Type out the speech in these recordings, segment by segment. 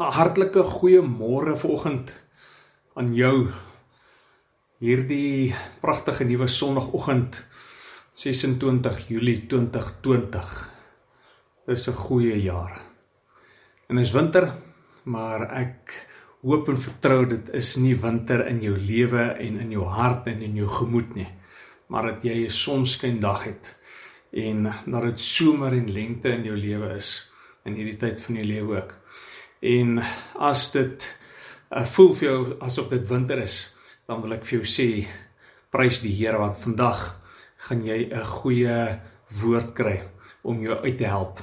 'n hartlike goeiemôre vanoggend aan jou. Hierdie pragtige nuwe sonoggend 26 Julie 2020. Dis 'n goeie jaar. En is winter, maar ek hoop en vertrou dit is nie winter in jou lewe en in jou hart en in jou gemoed nie, maar dat jy 'n sonskyn dag het en dat dit somer en lente in jou lewe is in hierdie tyd van jou lewe ook. En as dit uh, voel vir jou asof dit winter is, dan wil ek vir jou sê prys die Here want vandag gaan jy 'n goeie woord kry om jou uit te help.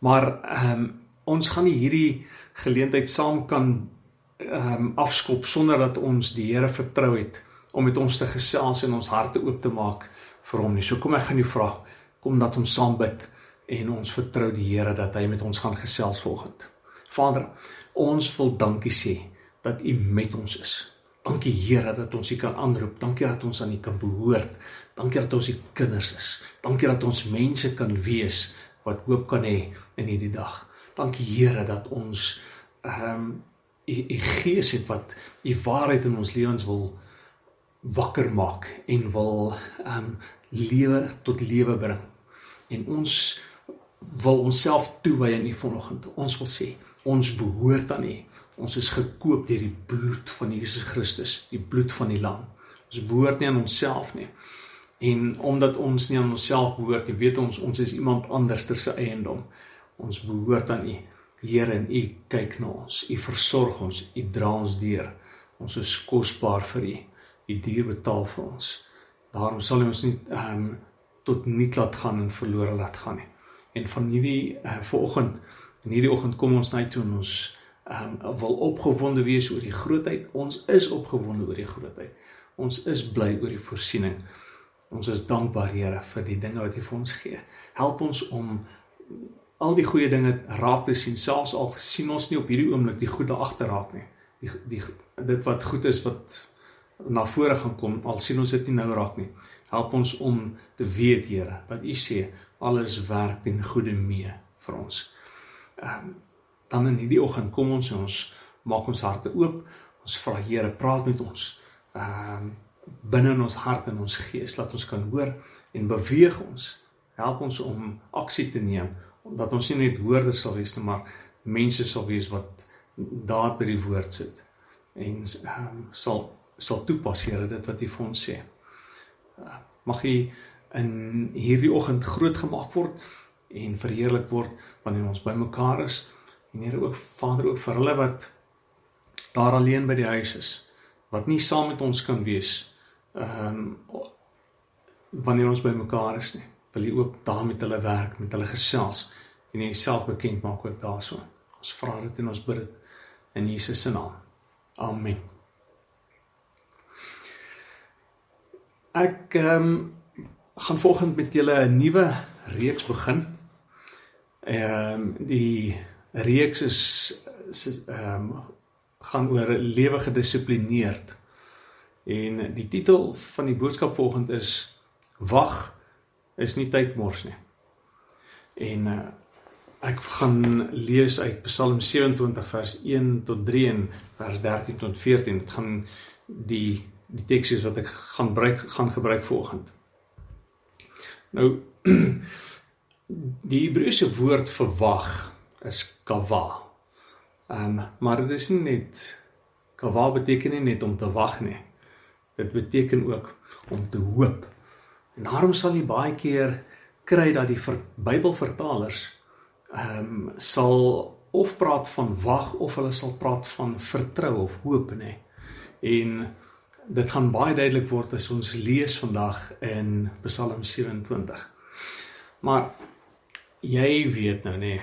Maar ehm um, ons gaan nie hierdie geleentheid saam kan ehm um, afskop sonder dat ons die Here vertrou het om met ons te gesels en ons harte oop te maak vir hom nie. So kom ek gaan jou vra, kom dat ons saam bid en ons vertrou die Here dat hy met ons gaan gesels volgende. Vader, ons wil dankie sê dat U met ons is. Dankie Here dat ons U kan aanroep. Dankie dat ons aan U kan behoort. Dankie dat ons U kinders is. Dankie dat ons mense kan wees wat hoop kan hê in hierdie dag. Dankie Here dat ons ehm um, U U gees het wat U waarheid in ons lewens wil wakker maak en wil ehm um, lewe tot lewe bring. En ons wil onsself toewy aan U vanoggend. Ons wil sê ons behoort aan U. Ons is gekoop deur die bloed van Jesus Christus, die bloed van die lam. Ons behoort nie aan onsself nie. En omdat ons nie aan onsself behoort nie, weet ons ons is iemand anders ter se eiendom. Ons behoort aan U. Here en U kyk na ons. U versorg ons. U dra ons deur. Ons is kosbaar vir U. U duur betaal vir ons. Daarom sal ons nie ehm um, tot niet laat gaan en verlore laat gaan nie. En van hierdie uh, vanoggend En hierdie oggend kom ons na toe en ons ehm um, wil opgewonde wees oor die grootheid. Ons is opgewonde oor die grootheid. Ons is bly oor die voorsiening. Ons is dankbaar Here vir die dinge wat U vir ons gee. Help ons om al die goeie dinge raak te sien, selfs al sien ons nie op hierdie oomblik die goeie agterraak nie. Die die dit wat goed is wat na vore gaan kom, al sien ons dit nie nou raak nie. Help ons om te weet Here, wat U sê, alles werk ten goeie mee vir ons um, dan in hierdie oggend kom ons en ons maak ons harte oop. Ons vra Here, praat met ons. Ehm um, binne in ons hart en ons gees laat ons kan hoor en beweeg ons. Help ons om aksie te neem omdat ons nie net hoorders sal wees nie, maar mense sal wees wat daad by die woord sit en ehm um, sal sal toepas Here dit wat U vir ons sê. Uh, mag U in hierdie oggend groot gemaak word en verheerlik word wanneer ons bymekaar is. En Here ook Vader ook vir hulle wat daar alleen by die huis is, wat nie saam met ons kan wees. Ehm um, wanneer ons bymekaar is nie. Wil U ook daar met hulle werk, met hulle gesels en U self bekend maak ook daarso. Ons vra dit en ons bid dit in Jesus se naam. Amen. Ek ehm um, gaan volgende met julle 'n nuwe reeks begin. Ehm um, die reeks is ehm um, gaan oor lewe gedissiplineerd. En die titel van die boodskap volgend is Wag is nie tyd mors nie. En uh, ek gaan lees uit Psalm 27 vers 1 tot 3 en vers 13 tot 14. Dit gaan die die teksies wat ek gaan gebruik gaan gebruik volgend. Nou Die Hebreëse woord vir wag is kava. Ehm um, maar dit is nie net kava beteken nie net om te wag nie. Dit beteken ook om te hoop. En daarom sal jy baie keer kry dat die ver, Bybelvertalers ehm um, sal of praat van wag of hulle sal praat van vertrou of hoop nê. En dit gaan baie duidelik word as ons lees vandag in Psalm 27. Maar jy weet nou nê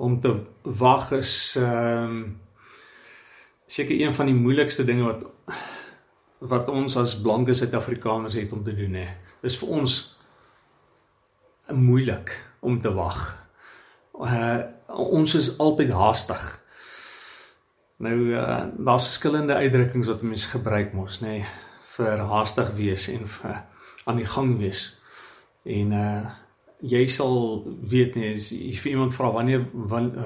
om te wag is ehm um, seker een van die moeilikste dinge wat wat ons as blanke Suid-Afrikaners het om te doen nê. Dis vir ons moeilik om te wag. Uh ons is altyd haastig. Nou uh daar's verskillende uitdrukkings wat mense gebruik mos nê vir haastig wees en vir aan die gang wees. En uh jy sal weet nie as jy vir iemand vra wanneer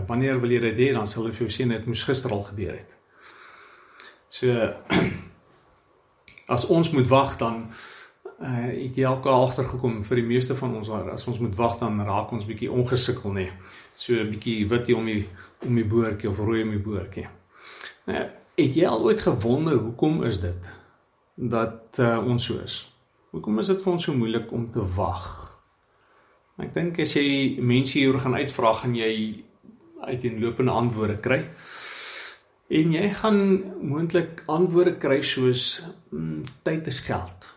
wanneer wil jy dit hê dan sal hulle vir jou sê dit moes gister al gebeur het. So as ons moet wag dan uh het jy alke agtergekom vir die meeste van ons as ons moet wag dan raak ons bietjie ongesukkel nê. So 'n bietjie wit om die om die boortjie of rooi om die boortjie. Nou het jy al ooit gewonder hoekom is dit dat uh, ons so is? Hoekom is dit vir ons so moeilik om te wag? Ek dink as jy mense hier gaan uitvra gaan jy uiteenlopende antwoorde kry. En jy gaan moontlik antwoorde kry soos mm, tyd is geld.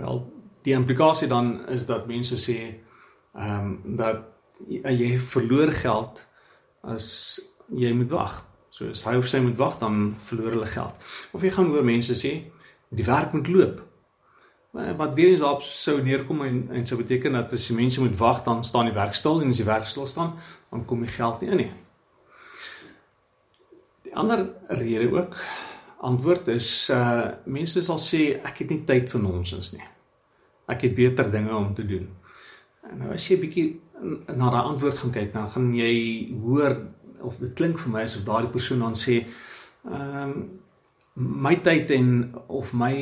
Wel, die implikasie dan is dat mense sê ehm um, dat jy verloor geld as jy moet wag. So as hy of sy moet wag dan verloor hulle geld. Of jy gaan hoor mense sê die werk moet loop. Eh, wat weer eens op sou neerkom en en sou beteken dat as die mense moet wag dan staan die werk stil en as die werk stil staan dan kom die geld nie in nie. Die ander rede ook antwoord is uh mense sal sê ek het nie tyd vir nonsens nie. Ek het beter dinge om te doen. En nou as jy bietjie na daai antwoord gaan kyk dan gaan jy hoor of dit klink vir my asof daardie persoon dan sê ehm um, my tyd en of my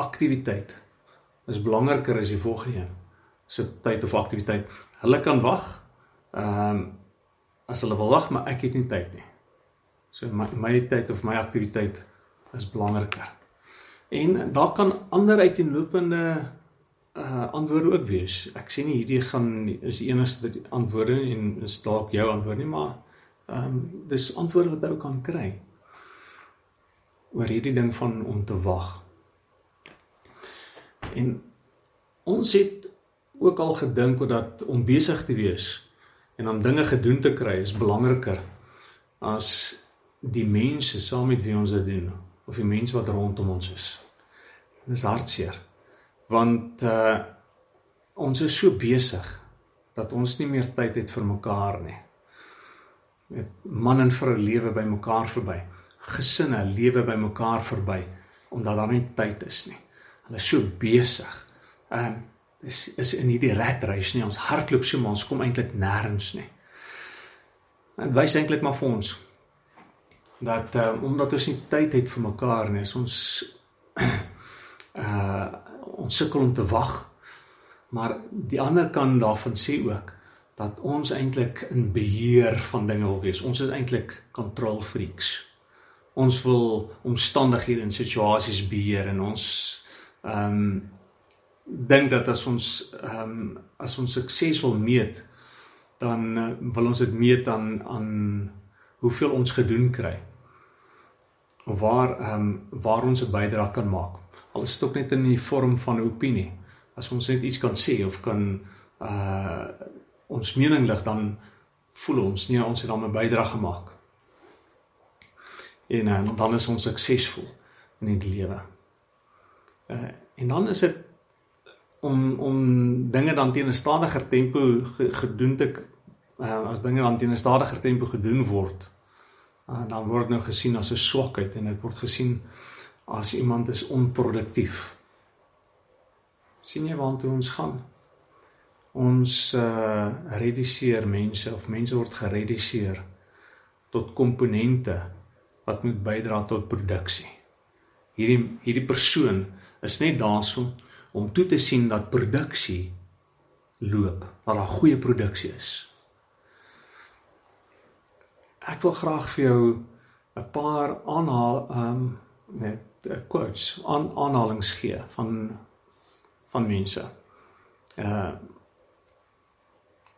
aktiwiteit is belangriker as die volgende een se tyd of aktiwiteit. Hulle kan wag. Ehm um, as hulle wil wag, maar ek het nie tyd nie. So my my tyd of my aktiwiteit is belangriker. En daar kan ander uiteenlopende uh antwoorde ook wees. Ek sê nie hierdie gaan is die enigste antwoorde en is dalk jou antwoord nie, maar ehm um, dis antwoorde wat jy kan kry oor hierdie ding van om te wag. En ons het ook al gedink dat om besig te wees en om dinge gedoen te kry is belangriker as die mense saam met wie ons dit doen of die mense wat rondom ons is. Dit is hartseer want uh ons is so besig dat ons nie meer tyd het vir mekaar nie. Met man en vrou lewe by mekaar verby. Gesinne lewe by mekaar verby omdat daar nie tyd is nie. Hulle is so besig. Ehm um, is is in hierdie ratreis nie. Ons hardloop so maar ons kom eintlik nêrens nie. En wys eintlik maar vir ons dat um, omdat ons nie tyd het vir mekaar nie, is ons uh ons sukkel om te wag. Maar die ander kant daarvan sê ook dat ons eintlik in beheer van dinge wil wees. Ons is eintlik control freaks. Ons wil omstandighede en situasies beheer en ons ehm um, dink dat as ons ehm um, as ons sukses wil meet dan uh, wil ons dit meet aan aan hoeveel ons gedoen kry. Of waar ehm um, waar ons 'n bydrae kan maak. Al is dit ook net in die vorm van 'n opinie. As ons net iets kan sê of kan uh ons mening lig dan voel ons nie ons het dan 'n bydrae gemaak. En uh, dan is ons suksesvol in die lewe Uh, en dan is dit om om dinge dan teen 'n stadiger tempo gedoen te uh, as dinge dan teen 'n stadiger tempo gedoen word, uh, dan word nou gesien as 'n swakheid en dit word gesien as iemand is onproduktief. sien jy waartoe ons gaan? Ons uh reduseer mense of mense word gereduseer tot komponente wat moet bydra tot produksie. Hierdie hierdie persoon is net daarso om toe te sien dat produksie loop, dat daar goeie produksie is. Ek wil graag vir jou 'n paar aanhaal ehm um, net uh, quotes aan aanhalings gee van van mense. Uh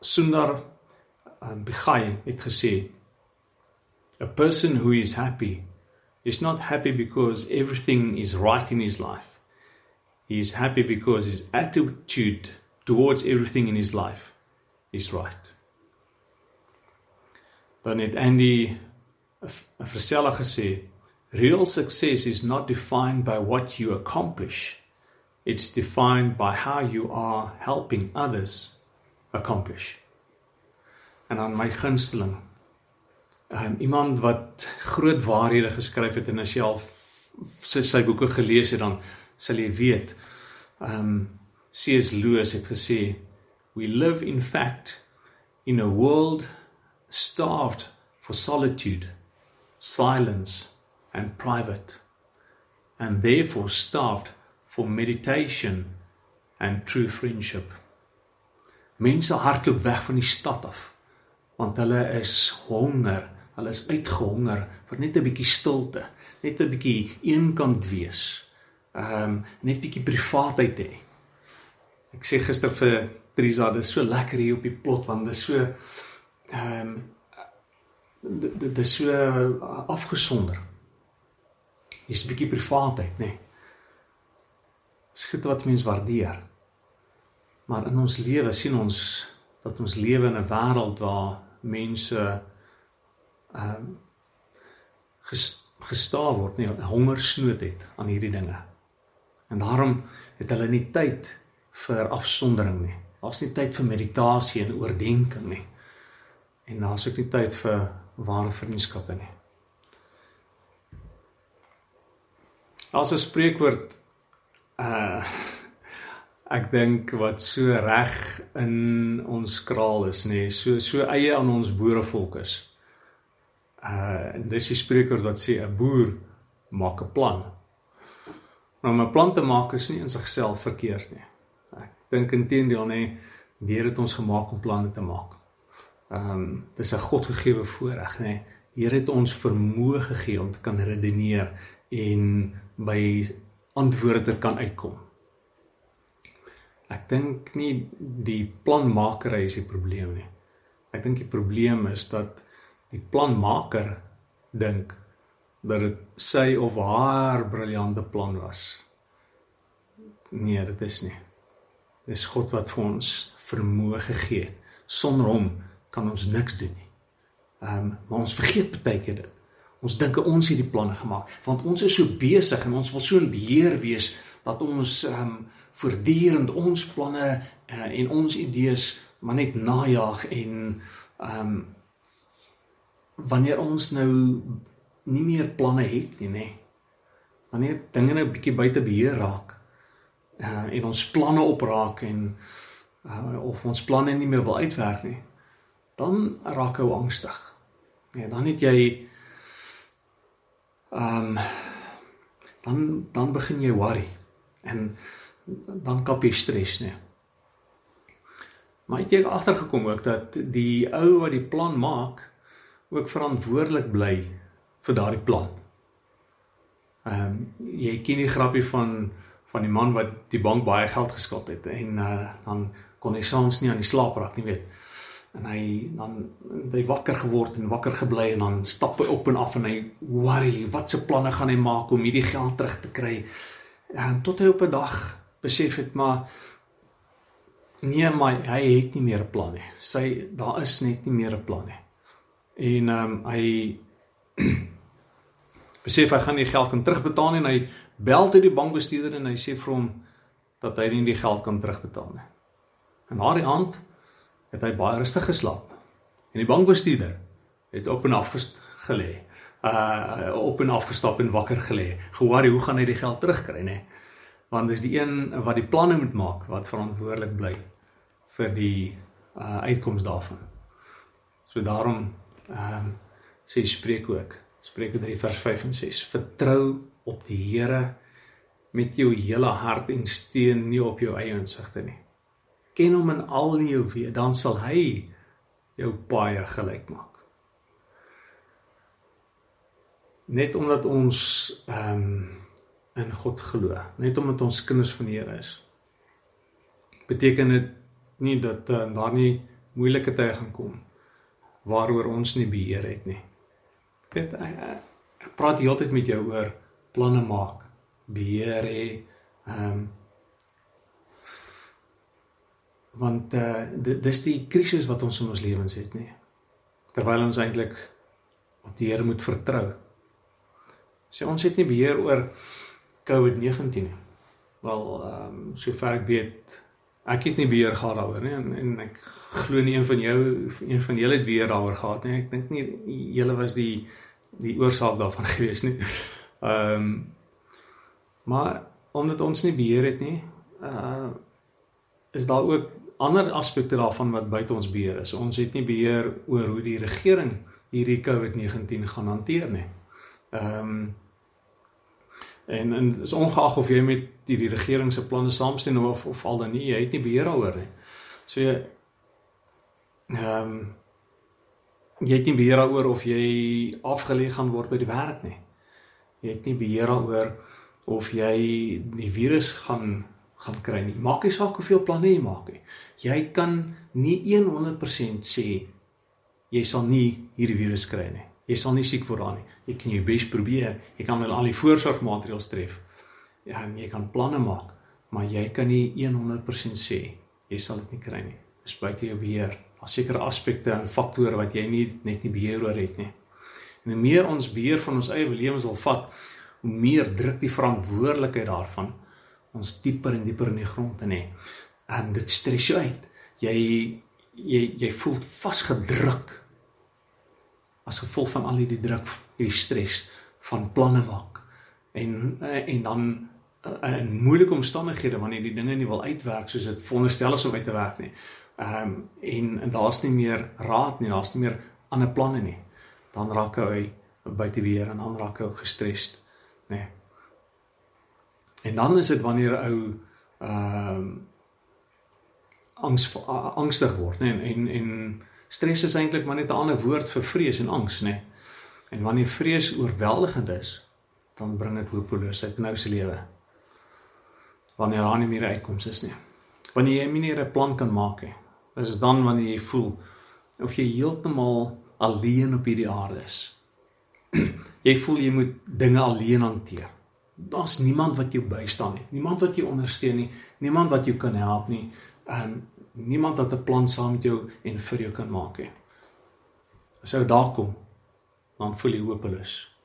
Sundar um, Pichai het gesê a person who is happy is not happy because everything is right in his life He is happy because his attitude towards everything in his life is right. Dan het Andy 'n verselle gesê, real success is not defined by what you accomplish. It's defined by how you are helping others accomplish. En dan my gunsteling. Um, iemand wat groot waarhede geskryf het en as jy al sy, sy boeke gelees het dan sal jy weet. Um C.S. Lewis het gesê We live in fact in a world starved for solitude, silence and private and therefore starved for meditation and true friendship. Mense hardloop weg van die stad af want hulle is honger, hulle is uitgehonger vir net 'n bietjie stilte, net 'n bietjie eenkant wees. Ehm um, net bietjie privaatheid hê. Ek sê gister vir Trisa, dit is so lekker hier op die plot want dit is so ehm um, dit is so afgesonder. Hier's 'n bietjie privaatheid, nê. Nee. Dis goed wat mense waardeer. Maar in ons lewe sien ons dat ons lewe in 'n wêreld waar mense ehm um, gestaaf word, nie hongersnood het aan hierdie dinge. En daarom het hulle nie tyd vir afsondering nie. Daar's nie tyd vir meditasie en oordeenking nie. En daar's ook nie tyd vir ware vriendskappe nie. As 'n spreekwoord uh ek dink wat so reg in ons kraal is nê, so so eie aan ons boerevolk is. Uh dis die spreekwoord wat sê 'n boer maak 'n plan. Nou om 'n plan te maak is nie in sigself verkeerd nie. Ek dink intedeel nê, die Here het ons gemaak om planne te maak. Ehm um, dis 'n Godgegewe voorreg nê. Nee. Here het ons vermoë gegee om te kan redeneer en by antwoorde kan uitkom. Ek dink nie die planmaker is die probleem nie. Ek dink die probleem is dat die planmaker dink dat dit sy of haar briljante plan was. Nee, dit is nie. Dis God wat vir ons vermoë gegee het. Sonder hom kan ons niks doen nie. Ehm, um, maar ons vergeet baie keer dit. Ons dink ons het die planne gemaak want ons is so besig en ons wil so in beheer wees dat ons ehm um, voortdurend ons planne uh, en ons idees maar net najag en ehm um, wanneer ons nou nie meer planne het nie nê wanneer dinge nou bietjie buite beheer raak uh, en ons planne opraak en uh, of ons planne nie meer wil uitwerk nie dan raak jy angstig ja dan het jy ehm um, dan dan begin jy worry en dan kap jy stres nie. Maar ek het agtergekom ook dat die ou wat die plan maak ook verantwoordelik bly vir daardie plan. Ehm um, jy ken die grappie van van die man wat die bank baie geld geskuld het en uh, dan kon hy soms nie aan die slaap raak nie weet. En hy dan hy wakker geword en wakker gebly en dan stap hy op en af en hy worry wat se planne gaan hy maak om hierdie geld terug te kry? En tot hy op 'n dag besef het maar nee maar hy het nie meer 'n plan nie. Sy daar is net nie meer 'n plan nie en ehm um, hy besef hy gaan nie geld kan terugbetaal nie en hy bel toe die bankbestuurder en hy sê vir hom dat hy nie die geld kan terugbetaal nie en daardie aand het hy baie rustig geslaap. En die bankbestuurder het op en af gelê. Uh op en af gestap en wakker gelê. Gehoorie, hoe gaan hy die geld terugkry, nê? Want dis die een wat die planne moet maak wat verantwoordelik bly vir die uh uitkoms daarvan. So daarom ehm uh, sê spreek ook Spreuke 3 vers 5 en 6 Vertrou op die Here met jou hele hart en steun nie op jou eie insigte nie ken hom in al jou weë, dan sal hy jou baie gelyk maak. Net omdat ons ehm um, in God glo, net omdat ons kinders van die Here is, beteken dit nie dat uh, daar nie moeilike tye gaan kom waaroor ons nie beheer het nie. Weet ek, ek praat heeltyd met jou oor planne maak, beheer hê, ehm um, want uh dis die krisis wat ons in ons lewens het nê terwyl ons eintlik op die Here moet vertrou. Sê ons het nie beheer oor COVID-19 nie. Wel ehm um, sover ek weet ek het nie beheer gehad daaroor nie en, en ek glo nie een van jou een van julle het beheer daaroor gehad nie ek dink nie julle was die die oorsaak daarvan gewees nie ehm um, maar omdat ons nie beheer het nie uh is daar ook ander aspekte daarvan wat buite ons beheer is. Ons het nie beheer oor hoe die regering hierdie COVID-19 gaan hanteer nie. Ehm um, en en is ongeag of jy met die, die regering se planne saamstem of of al dan nie, jy het nie beheer daaroor nie. So jy ehm um, jy het nie beheer daaroor of jy afgelê gaan word by die werk nie. Jy het nie beheer daaroor of jy die virus gaan gaan kry nie. Maak nie saak hoeveel planne jy maak nie. Jy kan nie 100% sê jy sal nie hierdie virus kry nie. Jy sal nie siek word daarin nie. Jy kan jou bes probeer. Jy kan al die voorsorgmaatreëls tref. Ja, jy kan planne maak, maar jy kan nie 100% sê jy sal dit nie kry nie. Dis buite jou beheer. Daar's sekere aspekte en faktore wat jy nie net nie beheer oor het nie. En hoe meer ons beheer van ons eie lewens wil vat, hoe meer druk die verantwoordelikheid daarvan ons dieper en dieper in die grond in hê. En dit stres jou uit. Jy jy jy voel vasgedruk as gevolg van al hierdie druk, hierdie stres van planne maak. En en dan in moeilike omstandighede wanneer die dinge nie wil uitwerk soos dit veronderstel is om uit te werk nie. Ehm um, en, en daar's nie meer raad nie, daar's nie meer ander planne nie. Dan raak hy buite beheer en dan raak hy gestres, nê. Nee. En dan is dit wanneer ou ehm um, angs angstig word, nê, nee, en en stres is eintlik maar net 'n ander woord vir vrees en angs, nê. Nee. En wanneer vrees oorweldigend is, dan bring dit hopeloosheid in nou se lewe. Wanneer daar nie meer uitkomste is nie. Wanneer jy nie meer 'n plan kan maak nie. Dis dan wanneer jy voel of jy heeltemal alleen op hierdie aarde is. jy voel jy moet dinge alleen hanteer daar's niemand wat jou bystaan nie. Niemand wat jou ondersteun nie. Niemand wat jou kan help nie. Ehm um, niemand wat 'n plan saam met jou en vir jou kan maak nie. As jy daar kom, dan voel jy hopeloos.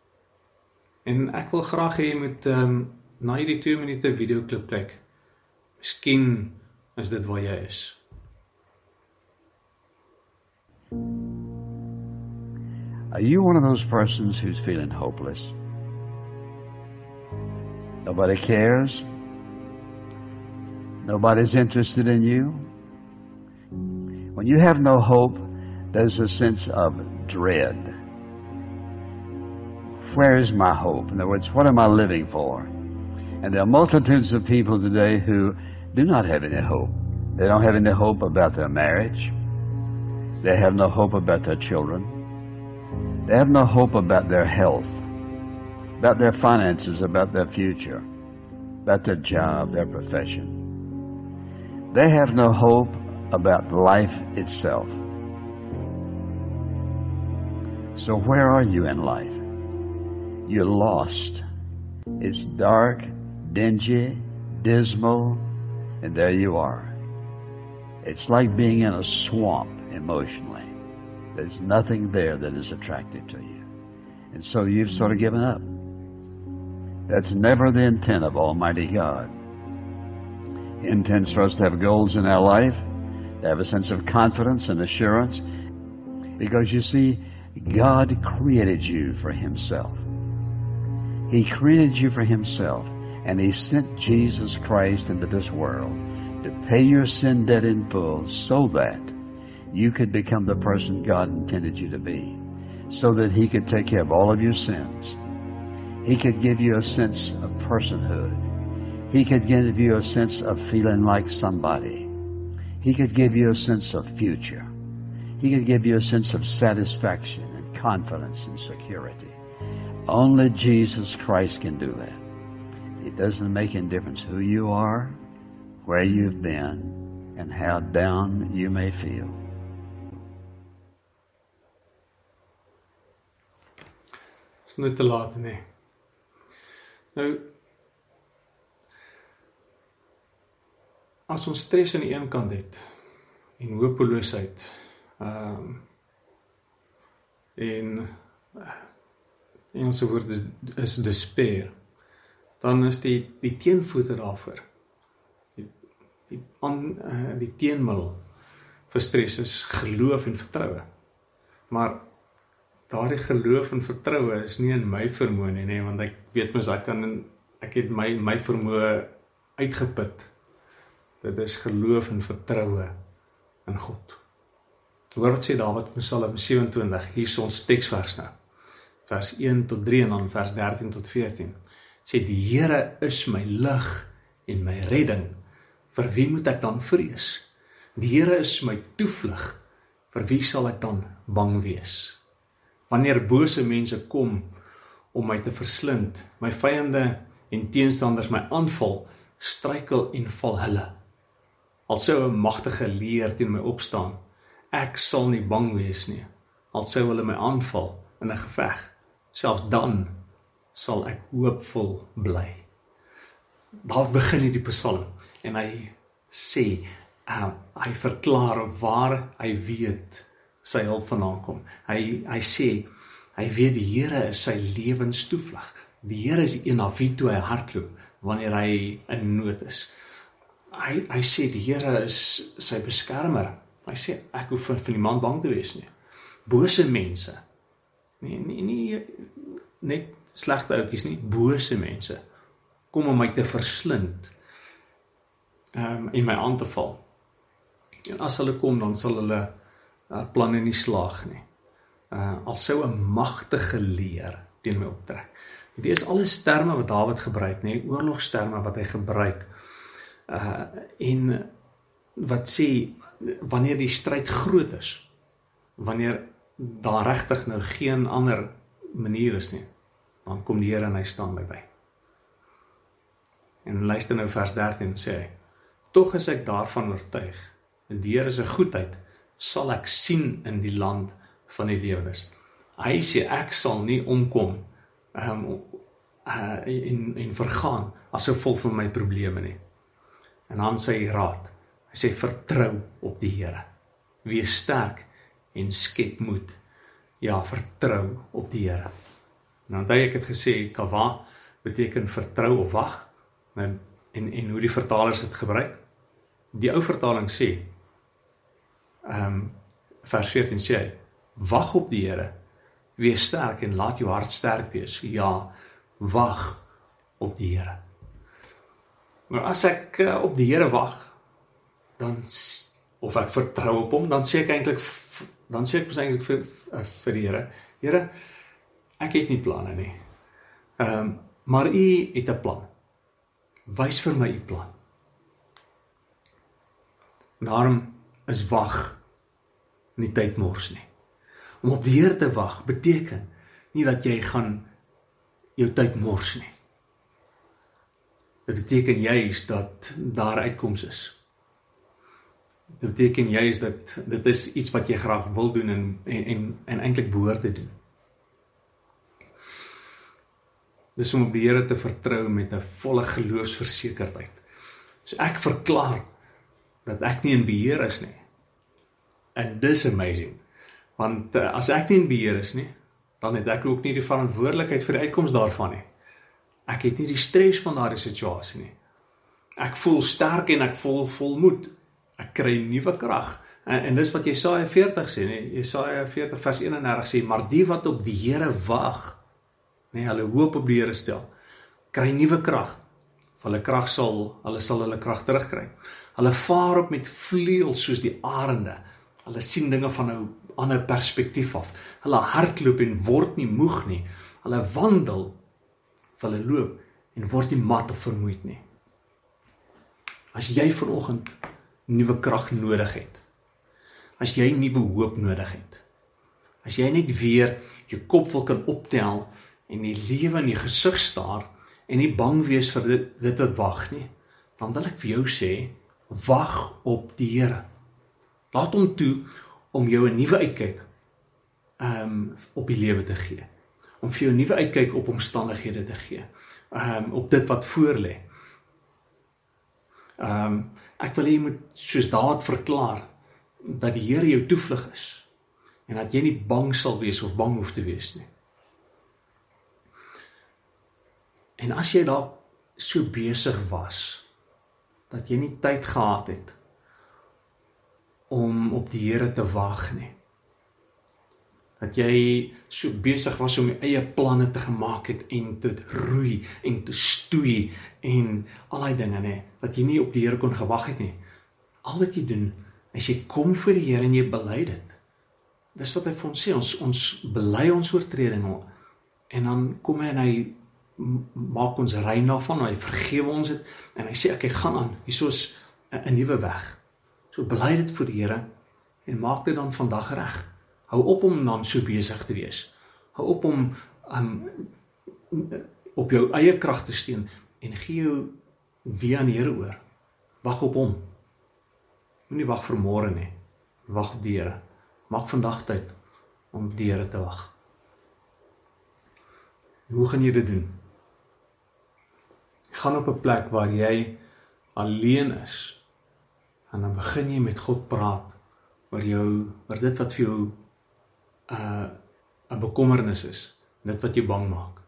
En ek wil graag hê jy moet ehm um, na hierdie 2 minute video klip kyk. Miskien is dit waar jy is. Are you one of those persons who's feeling hopeless? Nobody cares. Nobody's interested in you. When you have no hope, there's a sense of dread. Where is my hope? In other words, what am I living for? And there are multitudes of people today who do not have any hope. They don't have any hope about their marriage. They have no hope about their children. They have no hope about their health about their finances, about their future, about their job, their profession. They have no hope about life itself. So, where are you in life? You're lost. It's dark, dingy, dismal, and there you are. It's like being in a swamp emotionally. There's nothing there that is attractive to you. And so you've sort of given up. That's never the intent of Almighty God. He intends for us to have goals in our life, to have a sense of confidence and assurance, because you see, God created you for Himself. He created you for Himself, and He sent Jesus Christ into this world to pay your sin debt in full so that you could become the person God intended you to be, so that He could take care of all of your sins he could give you a sense of personhood. He could give you a sense of feeling like somebody. He could give you a sense of future. He could give you a sense of satisfaction and confidence and security. Only Jesus Christ can do that. It doesn't make any difference who you are, where you've been, and how down you may feel. It's not te laat nie. As ons stres aan die een kant het en hopeloosheid ehm um, en Engelse woord is despair dan is die die teenvoete daarvoor die die aan uh, die teenmiddel vir stres is geloof en vertroue. Maar daardie geloof en vertroue is nie in my vermoë nie, nee, want ek weet mos ek kan ek het my my vermoë uitgeput Dit is geloof en vertroue in God. Hoor wat sê Dawid in Psalm 27, hier is ons teksvers nou. Vers 1 tot 3 en dan vers 13 tot 14. Sê die Here is my lig en my redding. Vir wie moet ek dan vrees? Die Here is my toevlug. Vir wie sal ek dan bang wees? Wanneer bose mense kom om my te verslind, my vyande en teenstanders my aanval, struikel en val hulle. Alsou 'n magtige leer teen my opstaan, Ek sal nie bang wees nie. Al sou hulle my aanval in 'n geveg, selfs dan sal ek hoopvol bly. Daar begin hierdie Psalm en hy sê, uh, hy verklaar op waar hy weet sy hulp vandaan kom. Hy hy sê hy weet die Here is sy lewenstoevlug. Die Here is die een na wie toe hy hardloop wanneer hy in nood is. Hy hy sê die Here is sy beskermer. Hy sê ek hoef vir, vir niemand bang te wees nie. Bose mense. Nee, nee, nie net slegte ouetjies nie, bose mense kom om my te verslind. Ehm um, in my aan te val. En as hulle kom, dan sal hulle uh, planne nie slaag nie. Uh al sou 'n magtige leer teen my optrek. Dit is alles terme wat Dawid gebruik, nê, oorlogsterme wat hy gebruik. Uh en wat sê wanneer die stryd groot is wanneer daar regtig nou geen ander manier is nie dan kom die Here en hy staan by my. En luister nou vers 13 sê hy tog is ek daarvan oortuig en die Here se goedheid sal ek sien in die land van die lewendes hy sê ek sal nie omkom um, uh, en en vergaan as gevolg van my probleme nie en dan sê hy raad Hy sê vertrou op die Here. Wees sterk en skep moed. Ja, vertrou op die Here. Nou onthou ek het gesê kawa beteken vertrou of wag. En en en hoe die vertalers dit gebruik. Die ou vertaling sê ehm um, vers 14 sê hy wag op die Here. Wees sterk en laat jou hart sterk wees. Ja, wag op die Here. Maar as ek uh, op die Here wag, dan of ek vertrou op hom, dan sê ek eintlik dan sê ek eintlik vir eh, vir die Here, Here, ek het nie planne nie. Ehm, um, maar U het 'n plan. Wys vir my U plan. Daarom is wag nie tyd mors nie. Om op die Here te wag beteken nie dat jy gaan jou tyd mors nie. Dit beteken juis dat daar uitkoms is dit beteken jy is dat dit is iets wat jy graag wil doen en en en, en eintlik behoort te doen. Dis om op die Here te vertrou met 'n volle geloofsversekerdheid. So ek verklaar dat ek nie in beheer is nie. And this amazing. Want uh, as ek nie in beheer is nie, dan het ek ook nie die verantwoordelikheid vir die uitkoms daarvan nie. Ek het nie die stres van daardie situasie nie. Ek voel sterk en ek voel volmoed ek kry nuwe krag. En, en dis wat Jesaja 40 sê, nee, Jesaja 40 vers 31 sê, maar die wat op die Here wag, nee, hulle hoop op die Here stel, kry nuwe krag. Hulle krag sal, hulle sal hulle krag terugkry. Hulle vaar op met vleuels soos die arende. Hulle sien dinge van 'n ander perspektief af. Hulle hardloop en word nie moeg nie. Hulle wandel, hulle loop en word nie mat of vermoeid nie. As jy vanoggend nuwe krag nodig het. As jy nuwe hoop nodig het. As jy net weer jou kop wil kan optel en die lewe in die gesig staar en nie bang wees vir dit, dit wat wag nie, dan wil ek vir jou sê, wag op die Here. Laat hom toe om jou 'n nuwe uitkyk um op die lewe te gee. Om vir jou 'n nuwe uitkyk op omstandighede te gee. Um op dit wat voor lê. Ehm um, ek wil hê jy moet soos daad verklaar dat die Here jou toevlug is en dat jy nie bang sal wees of bang hoef te wees nie. En as jy daar so besig was dat jy nie tyd gehad het om op die Here te wag nie. Dat jy so besig was om jou eie planne te gemaak het en te roei en te stoei en al daai dinge nê dat jy nie op die Here kon gewag het nie. Al wat jy doen is jy kom voor die Here en jy bely dit. Dis wat hy vir ons sê, ons ons bely ons oortredinge en dan kom hy en hy maak ons rein daarvan, hy vergewe ons dit en hy sê ek gaan aan. Hiersoos 'n nuwe weg. So bely dit voor die Here en maak dit dan vandag reg. Hou op om dan so besig te wees. Hou op om um op jou eie krag te steun en gee jou weer aan die Here oor. Wag op hom. Moenie wag vir môre nie. Wag op die Here. Maak vandag tyd om die Here te wag. Hoe gaan jy dit doen? Gaan op 'n plek waar jy alleen is. En dan begin jy met God praat oor jou oor dit wat vir jou uh, 'n bekommernis is, dit wat jou bang maak.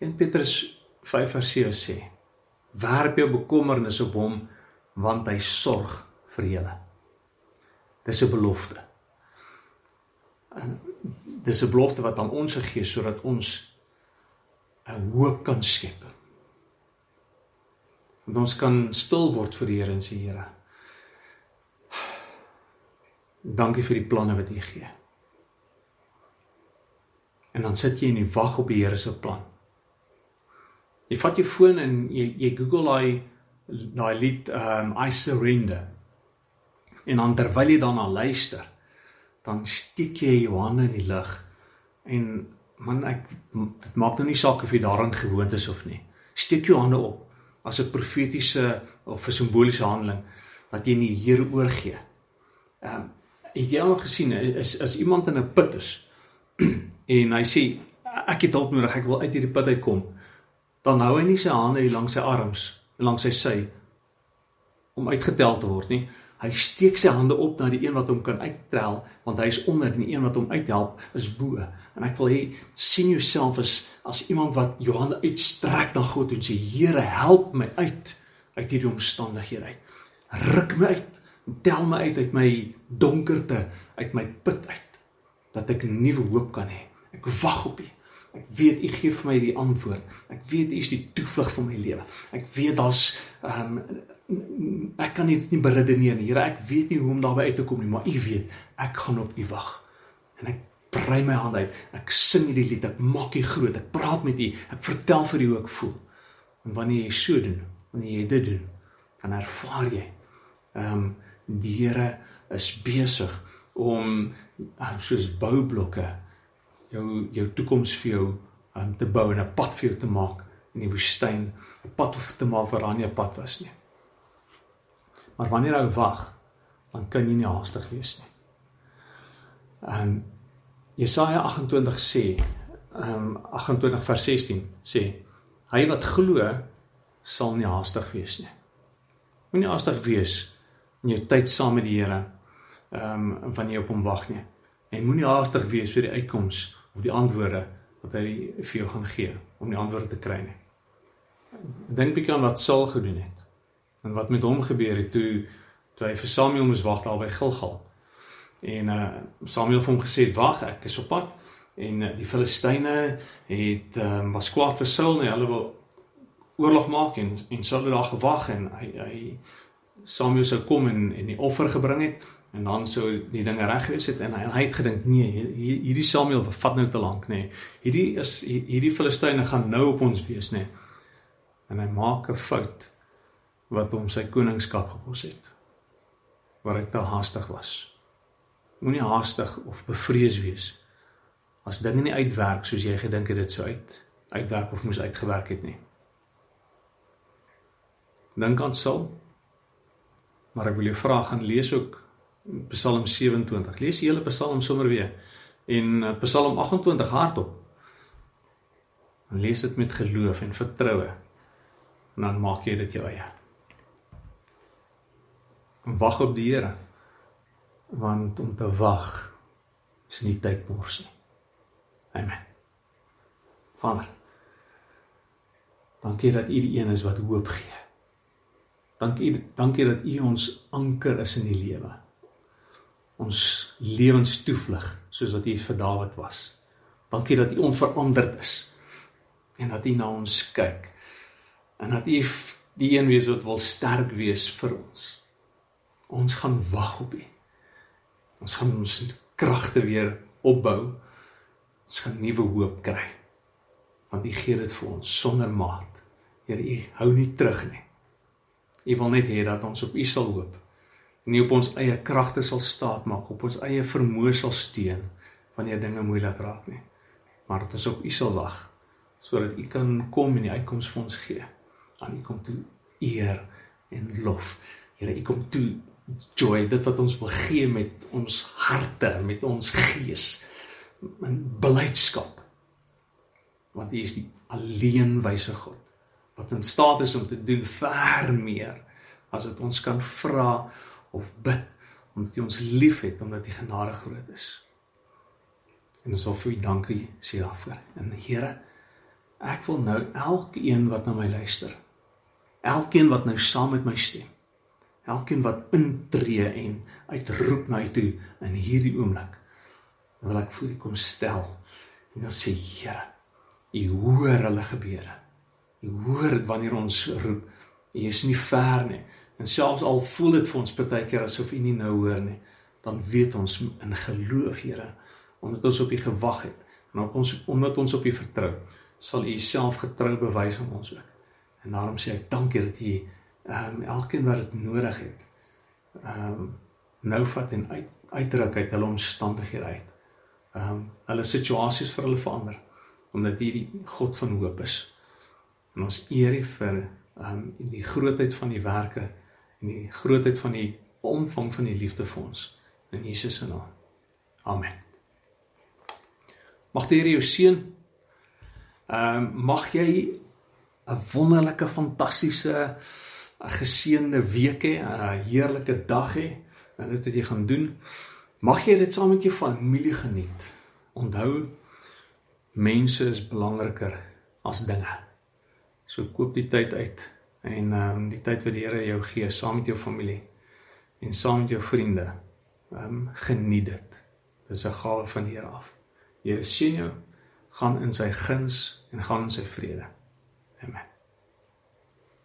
1 Petrus 5:7 sê: "Werp jou bekommernis op hom, want hy sorg vir julle." Dis 'n belofte. En dis 'n belofte wat aan ons gegee sodat ons 'n hoop kan skep. Want ons kan stil word vir die Here en sê Here, dankie vir die planne wat U gee. En dan sit jy en jy wag op die Here se plan. Jy vat jou foon en jy jy Google daai daai lied um I surrender. En dan terwyl jy daarna luister, dan steek jy jou hande in die lug en man ek dit maak nou nie saak of jy daaraan gewoond is of nie. Steek jou hande op as 'n profetiese of 'n simboliese handeling wat jy nie Here oorgee. Ehm um, het jy al gesien is as iemand in 'n put is en hy sê ek het hulp nodig, ek wil uit hierdie put uitkom, dan hou hy nie sy hande hier langs sy arms, langs sy sy om uitgetel te word nie. Hy steek sy hande op na die een wat hom kan uittel, want hy is onder en die een wat hom uithelp is bo. En ek wil hê sien jouself as as iemand wat jou hande uitstrek na God en sê Here, help my uit uit hierdie omstandighede uit. Ruk my uit. Tel my uit uit my donkerte, uit my put uit dat ek nuwe hoop kan hê. Ek wag op U. Ek weet U gee vir my die antwoord. Ek weet U is die toevlug vir my lewe. Ek weet daar's ehm um, ek kan dit nie beredeneer nie. Here, ek weet nie hoe om daarby uit te kom nie, maar U weet. Ek gaan op U wag. En ek brei my hand uit. Ek sing hierdie lied. Ek maak U groot. Ek praat met U. Ek vertel vir U hoe ek voel. En wanneer jy so doen, wanneer jy dit doen, dan ervaar jy ehm um, die Here is besig om uh, soos boublokke jou jou toekoms vir jou um, te bou en 'n pad vir jou te maak in die woestyn, 'n pad of te maak waar daar nie 'n pad was nie. Maar wanneer jy wag, dan kan jy nie haastig wees nie. Ehm Jesaja 28 sê, ehm um, 28 vers 16 sê, hy wat glo sal nie haastig wees nie. Moenie haastig wees in jou tyd saam met die Here. Ehm um, wanneer jy op hom wag nie. En moenie haastig wees vir die uitkoms of die antwoorde wat hy vir jou gaan gee om die antwoorde te kry nie. Dink bietjie aan wat Saul gedoen het en wat met hom gebeur het toe toe hy vir Samuel moes wag daar by Gilgal. En uh Samuel het hom gesê wag, ek is op pad en uh, die Filistyne het um, was kwaad vir Saul en hulle wil oorlog maak en en Saul het daar gewag en hy hy Samuel sou kom en en die offer gebring het en dan sou die dinge reg gewees het en hy, en hy het gedink nee hierdie Samuel vat nou te lank nê nee. hierdie is hierdie Filistyne gaan nou op ons wees nê nee. en hy maak 'n fout wat hom sy koningskap gekos het waar hy te haastig was moenie haastig of bevrees wees as dinge nie uitwerk soos jy gedink het dit sou uit uitwerk of moes uitgewerk het nie dink aan Saul maar ek wil jou vra gaan lees ook Psalm 27. Lees die hele Psalm sommer weer en uh, Psalm 28 hardop. En lees dit met geloof en vertroue. En dan maak jy dit jou eie. Wag op die Here. Want om te wag is nie tyd mors nie. Amen. Vader. Dankie dat U die een is wat hoop gee. Dankie dankie dat U ons anker is in die lewe ons lewens toevlug soos wat U vir Dawid was. Dankie dat U onveranderd is en dat U na ons kyk. En dat U die een wees wat wil sterk wees vir ons. Ons gaan wag op U. Ons gaan ons kragte weer opbou. Ons gaan nuwe hoop kry. Want U gee dit vir ons sonder maat. Here, U hou nie terug nie. U wil net hê dat ons op U sal hoop. Nie op ons eie kragte sal staat maak, op ons eie vermoë sal steun wanneer dinge moeilik raak nie. Maar dat ons op U sal wag sodat U kan kom en die uitkoms vir ons gee. Aan U kom toe eer en lof. Here, U kom toe joy, dit wat ons wil gee met ons harte, met ons gees, in blydskap. Want U is die alleen wyse God wat in staat is om te doen ver meer as wat ons kan vra of bid omdat U ons liefhet omdat U genade groot is. En ons wil vir U dankie sê daarvoor. En Here, ek wil nou elkeen wat na my luister, elkeen wat nou saam met my stem, elkeen wat intree en uitroep na U toe in hierdie oomblik, wil ek voor U kom stel en dan sê Here, U hoor hulle gebede. U hoor dit wanneer ons roep. U is nie ver nie. En selfs al voel dit vir ons baie keer asof U nie nou hoor nie, dan weet ons in geloof, Here, omdat ons op U gewag het en op ons omdat ons op U vertrou, sal U self getrou bewys aan ons ook. En daarom sê ek dankie dat U ehm um, elkeen wat dit nodig het, ehm um, nou vat en uit uitdruk uit hulle omstandighede uit. Ehm um, hulle situasies vir hulle verander omdat U die God van hoop is. En ons eer U vir ehm um, die grootheid van die werke en die grootheid van die omvang van die liefde vir ons in Jesus se naam. Amen. Mag die Here jou seën. Ehm um, mag jy 'n wonderlike, fantastiese, geseënde week hê, 'n heerlike dag hê. En dit wat jy gaan doen, mag jy dit saam met jou familie geniet. Onthou mense is belangriker as dinge. So koop die tyd uit en ehm um, die tyd wat die Here jou gee saam met jou familie en saam met jou vriende. Ehm um, geniet dit. Dis 'n gawe van die Here af. Die Here seën jou. Gaan in sy guns en gaan in sy vrede. Amen.